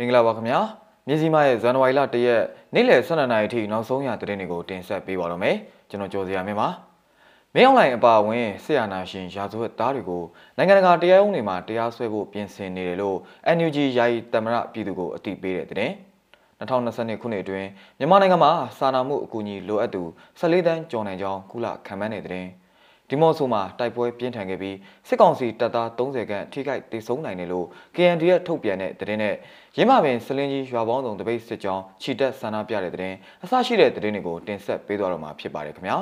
မင်္ဂလာပါခင်ဗျာမြစည်းမရဲ့ဇန်နဝါရီလ1ရက်နေ့လယ်12နာရီအထိနောက်ဆုံးရသတင်းတွေကိုတင်ဆက်ပေးပါတော့မယ်ကျွန်တော်ကျော်စရာမင်းပါမင်းအောင်လိုင်အပါအဝင်ဆရာနာရှင်ရာဇဝတ်သားတွေကိုနိုင်ငံတကာတရားရုံးတွေမှာတရားစွဲဖို့ပြင်ဆင်နေတယ်လို့ NUG ယာယီတမရပြည်သူကိုအသိပေးတဲ့သတင်း2022ခုနှစ်အတွင်းမြန်မာနိုင်ငံမှာစာနာမှုအကူအညီလိုအပ်သူ14တန်းကျော်နိုင်ကြောင်းကုလခံမှန်းတဲ့သတင်း ဒီမော့ဆိုမှာတိုက်ပွဲပြင်းထန်ခဲ့ပြီးစစ်ကောင်စီတပ်သား30ခန့်ထိခိုက်ဒေဆုံးနိုင်တယ်လို့ KNDF ထုတ်ပြန်တဲ့သတင်းနဲ့ရင်းမပင်စလင်းကြီးရွာပေါင်းစုံတပိတ်စစ်ကြောင်းခြိတက်ဆန္ဒပြတဲ့သတင်းအစရှိတဲ့သတင်းတွေကိုတင်ဆက်ပေးသွားတော့မှာဖြစ်ပါတယ်ခင်ဗျာ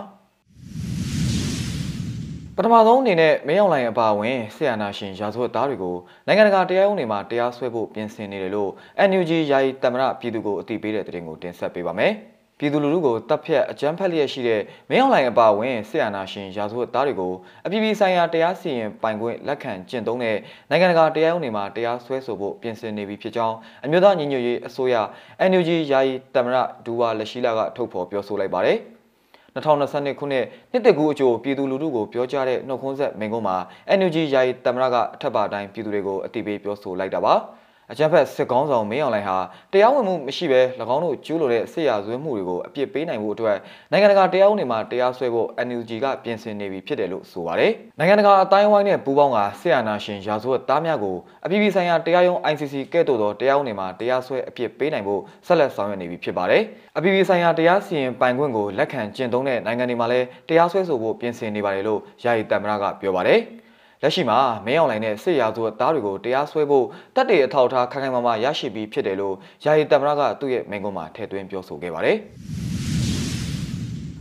ပထမဆုံးအနေနဲ့မင်းအောင်လှိုင်အပါအဝင်ဆီယနာရှင်ရာဇဝတ်သားတွေကိုနိုင်ငံတကာတရားရုံးတွေမှာတရားစွဲဖို့ပြင်ဆင်နေတယ်လို့ NUG ယာယီတမရပြည်သူကိုအသိပေးတဲ့သတင်းကိုတင်ဆက်ပေးပါမယ်။ ပြည်သူလူထုကိုတပ်ဖြတ်အကြမ်းဖက်လျက်ရှိတဲ့မင်းအောင်လှိုင်အပါအဝင်ဆီယနာရှင်ရာဇဝတ်သားတွေကိုအပြည်ပြည်ဆိုင်ရာတရားစီရင်ပိုင်ခွင့်လက်ခံကျင့်သုံးတဲ့နိုင်ငံတကာတရားရုံးတွေမှာတရားစွဲဆိုဖို့ပြင်ဆင်နေပြီဖြစ်ကြောင်းအမျိုးသားညီညွတ်ရေးအစိုးရ NUG ယာယီတမရဒူဝါလက်ရှိလာကထုတ်ဖော်ပြောဆိုလိုက်ပါတယ်2022ခုနှစ်နှစ်တကူအကျိုးပြည်သူလူထုကိုပြောကြားတဲ့နှုတ်ခွန်းဆက်မိန့်ခွန်းမှာ NUG ယာယီတမရကအထက်ပါတိုင်းပြည်သူတွေကိုအတိပေးပြောဆိုလိုက်တာပါ။ အကြမ်းဖက်စစ်ကောင်းဆောင်မင်းအောင်လှိုင်ဟာတရားဝင်မှုမရှိဘဲ၎င်းတို့ကျူးလွန်တဲ့စစ်ရာဇဝတ်မှုတွေကိုအပြစ်ပေးနိုင်မှုအတွက်နိုင်ငံတကာတရားဥပဒေမှာတရားစွဲဖို့ NUG ကပြင်ဆင်နေပြီဖြစ်တယ်လို့ဆိုပါတယ်။နိုင်ငံတကာအတိုင်းအဝိုင်းနဲ့ပူးပေါင်းကစစ်အာဏာရှင်ရာဇဝတ်သားများကိုအပြည်ပြည်ဆိုင်ရာတရားရုံး ICC ကဲ့သို့သောတရားဥပဒေမှာတရားစွဲအပြစ်ပေးနိုင်ဖို့ဆက်လက်ဆောင်ရွက်နေပြီဖြစ်ပါတယ်။အပြည်ပြည်ဆိုင်ရာတရားစီရင်ပိုင်ခွင့်ကိုလက်ခံကျင့်သုံးတဲ့နိုင်ငံတွေမှာလည်းတရားစွဲဆိုဖို့ပြင်ဆင်နေပါတယ်လို့ယာယီတမရကပြောပါတယ်။ လက်ရှိမှာမင်းအောင်လှိုင်နဲ့စစ်ရာဇဝတ်သားတွေကိုတရားစွဲဖို့တပ်တွေအထောက်ထားခိုင်ခိုင်မာမာရရှိပြီးဖြစ်တယ်လို့ယာယီတမရကသူ့ရဲ့မိန့်ခွန်းမှာထည့်သွင်းပြောဆိုခဲ့ပါတယ်။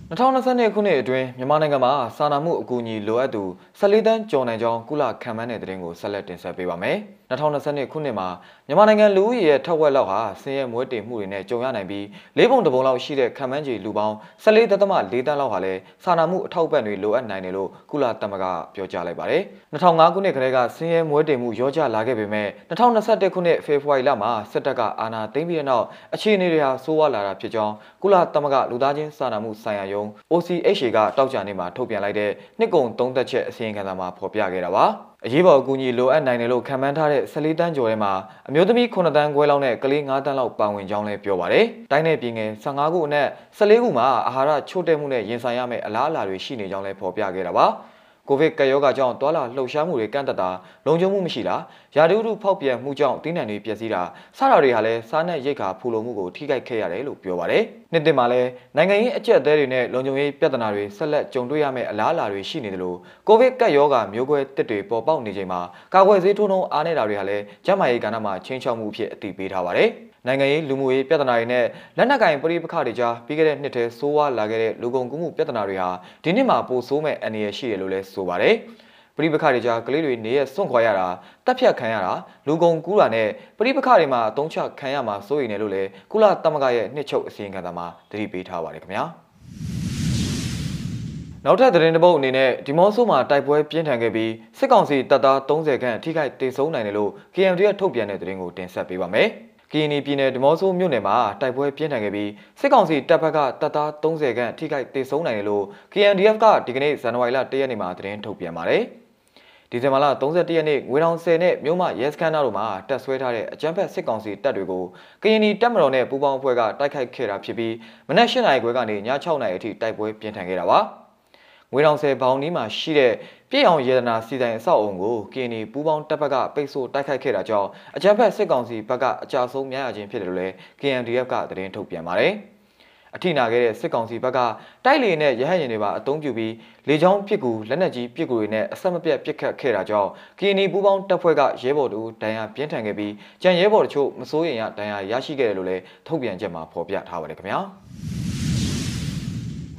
2022ခုနှစ်အတွင်းမြန်မာနိုင်ငံမှာစာနာမှုအကူအညီလိုအပ်သူ14တန်းကျော်နိုင်ကြောင်းကုလခံမှန်းတဲ့သတင်းကိုဆက်လက်တင်ဆက်ပေးပါမယ်။2022ခုနှစ်မှာမြန်မာနိုင်ငံလူဦးရေရဲ့ထက်ဝက်လောက်ဟာဆင်းရဲမွဲတေမှုတွေနဲ့ကြုံရနိုင်ပြီးလေးပုံတစ်ပုံလောက်ရှိတဲ့ခံမှန်းကြီးလူပေါင်း14.4တန်းလောက်ဟာလည်းစာနာမှုအထောက်ပံ့တွေလိုအပ်နိုင်တယ်လို့ကုလသမဂ္ဂပြောကြားလိုက်ပါတယ်။2005ခုနှစ်ကတည်းကဆင်းရဲမွဲတေမှုရောကျလာခဲ့ပေမဲ့2021ခုနှစ်ဖေဖော်ဝါရီလမှာစစ်တပ်ကအာဏာသိမ်းပြီးတဲ့နောက်အခြေအနေတွေဟာဆိုးဝါးလာတာဖြစ်ကြောင်းကုလသမဂ္ဂလူသားချင်းစာနာမှုဆိုင်ရာယုံ OCHA ကတောက်ကြနေမှာထုတ်ပြန်လိုက်တဲ့နှစ်ကုန်သုံးသက်ချက်အစီရင်ခံစာမှာဖော်ပြခဲ့တာပါ အရေးပေါ်အကူအညီလိုအပ်နိုင်တယ်လို့ခံမှန်းထားတဲ့14တန်းကျော်ထဲမှာအမျိုးသမီး9တန်းခွဲလောက်နဲ့ကလေး9တန်းလောက်ပါဝင်ကြောင်းလည်းပြောပါတယ်။တိုင်းနယ်ပြည်ငယ်15ခုအနက်14ခုမှာအာဟာရချို့တဲ့မှုနဲ့ရင်ဆိုင်ရမယ့်အလားအလာတွေရှိနေကြောင်းလည်းဖော်ပြခဲ့တာပါ။ ကိုဗစ်ကပ်ရောဂါကြောင့်တွာလာလှုပ်ရှားမှုတွေကန့်သက်တာလုံခြုံမှုမရှိတာရာသီဥတုဖောက်ပြန်မှုကြောင့်တင်းနံတွေပျက်စီးတာစတာတွေဟာလည်းစားနပ်ရိက္ခာဖူလုံမှုကိုထိခိုက်ခဲ့ရတယ်လို့ပြောပါတယ်။နှစ်တင်မှာလည်းနိုင်ငံရေးအကျက်အသေးတွေနဲ့လုံခြုံရေးပြဿနာတွေဆက်လက်ကြုံတွေ့ရမယ့်အလားအလာတွေရှိနေတယ်လို့ကိုဗစ်ကပ်ရောဂါမျိုးကွဲတစ်တွေပေါ်ပေါက်နေချိန်မှာကာကွယ်ဆေးထိုးနှုန်းအားနေတာတွေဟာလည်းကျန်းမာရေးကဏ္ဍမှာချင်းချောက်မှုဖြစ်အသိပေးထားပါတယ်။နိုင်ငံရေးလူမှုရေးပြဿနာတွေနဲ့လက်နက်ကင်ပဋိပက္ခတွေကြားပြီးခဲ့တဲ့နှစ်ထဲဆိုးဝါးလာခဲ့တဲ့လူကုန်ကူးမှုပြဿနာတွေဟာဒီနှစ်မှာပိုဆိုးမဲ့အနေရရှိတယ်လို့လည်းဆိုပါတယ်ပရိပခါတွေကြားကလေးတွေနေရစွန့်ခွာရတာတပ်ဖြတ်ခံရတာလူကုန်ကူးတာနဲ့ပရိပခါတွေမှာအတုံးချခံရမှာစိုးရိမ်တယ်လို့လည်းကုလသမဂ္ဂရဲ့နှစ်ချုပ်အစီရင်ခံစာမှာသတိပေးထားပါတယ်ခင်ဗျာနောက်ထပ်သတင်းတစ်ပုဒ်အနေနဲ့ဒီမော့ဆိုမှာတိုက်ပွဲပြင်းထန်ခဲ့ပြီးစစ်ကောင်စီတပ်သား30ခန့်ထိခိုက်ဒေဆုံးနိုင်တယ်လို့ KMD ကထုတ်ပြန်တဲ့သတင်းကိုတင်ဆက်ပေးပါမယ်။ ကီနီပြည်နယ်ဒီမော့ဆိုမြို့နယ်မှာတိုက်ပွဲပြင်းထန်ခဲ့ပြီးစစ်ကောင်စီတပ်ဖက်ကတပ်သား30ခန့်ထိခိုက်ဒေဆုံးနိုင်တယ်လို့ KNDF ကဒီကနေ့ဇန်နဝါရီလ1ရက်နေ့မှာသတင်းထုတ်ပြန်ပါတယ်။ဒီဇင်ဘာလ31ရက်နေ့ငွေတောင်10နဲ့မြို့မရဲစခန်းသားတို့မှာတပ်ဆွဲထားတဲ့အကြမ်းဖက်စစ်ကောင်စီတပ်တွေကိုကရင်နီတပ်မတော်နဲ့ပူးပေါင်းအဖွဲ့ကတိုက်ခိုက်ခဲ့တာဖြစ်ပြီးမနက်၈နာရီခွဲကနေည6နာရီအထိတိုက်ပွဲပြင်းထန်ခဲ့တာပါ။ငွေတောင်ဆယ်ဘောင်နီးမှာရှိတဲ့ ပြည်အောင်ရေဒနာစီတိုင်းအဆောက်အုံကိုကင်းနီပူးပေါင်းတပ်ဘက်ကပိတ်ဆို့တိုက်ခိုက်ခဲ့တာကြောင့်အကြမ်းဖက်စစ်ကောင်စီဘက်ကအကြဆုံးများရခြင်းဖြစ်တယ်လို့လည်း KNDF ကသတင်းထုတ်ပြန်ပါတယ်။အထိနာခဲ့တဲ့စစ်ကောင်စီဘက်ကတိုက်လေနဲ့ရဟတ်ရင်တွေပါအုံပြုပြီးလေကြောင်းပစ်ကူလက်နက်ကြီးပစ်ကူတွေနဲ့အဆက်မပြတ်ပစ်ခတ်ခဲ့တာကြောင့်ကီနီပူပေါင်းတပ်ဖွဲ့ကရဲဘော်တို့ဒဏ်ရာပြင်းထန်ခဲ့ပြီးကြံရဲဘော်တို့ချို့မစိုးရင်ရဒဏ်ရာရရှိခဲ့တယ်လို့လည်းထုတ်ပြန်ချက်မှာဖော်ပြထားပါတယ်ခင်ဗျာ။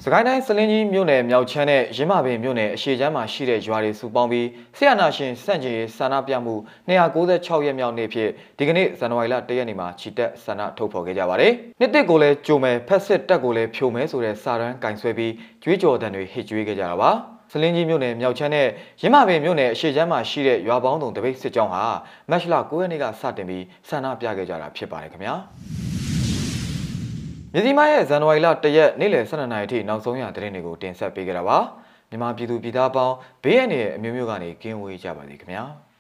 စကိုင်းတိုင်းစလင်းကြီးမြို့နယ်မြောက်ချမ်းနဲ့ရင်းမာပင်မြို့နယ်အရှေ့ချမ်းမှာရှိတဲ့ရွာတွေစုပေါင်းပြီးဆရာနာရှင်စန့်ကျင်ရေးဆန္ဒပြမှု296ရက်မြောက်နေ့ဖြစ်ဒီကနေ့ဇန်နဝါရီလ1ရက်နေ့မှာခြိတက်ဆန္ဒထုတ်ဖော်ခဲ့ကြပါတယ်။နှစ်တစ်ကိုလည်းကြိုမယ်ဖက်စစ်တက်ကိုလည်းဖြိုမယ်ဆိုတဲ့စာရန်ကင်ဆွဲပြီးကြွေးကြော်တံတွေဟစ်ကြွေးခဲ့ကြတာပါ။စလင်းကြီးမြို့နယ်မြောက်ချမ်းနဲ့ရင်းမာပင်မြို့နယ်အရှေ့ချမ်းမှာရှိတဲ့ရွာပေါင်းစုံတပိတ်စစ်ကြောင်းဟာမတ်လ9ရက်နေ့ကစတင်ပြီးဆန္ဒပြခဲ့ကြတာဖြစ်ပါတယ်ခင်ဗျာ။ မြစည်းမရဲ့ဇန်နဝါရီလ၁ရက်နေ့လယ်12နာရီအထိနောက်ဆုံးရသတင်းတွေကိုတင်ဆက်ပေးကြတာပါမြန်မာပြည်သူပြည်သားပေါင်းဘေးအန္တရာယ်အမျိုးမျိုးကနေကင်းဝေးကြပါစေခင်ဗျာ။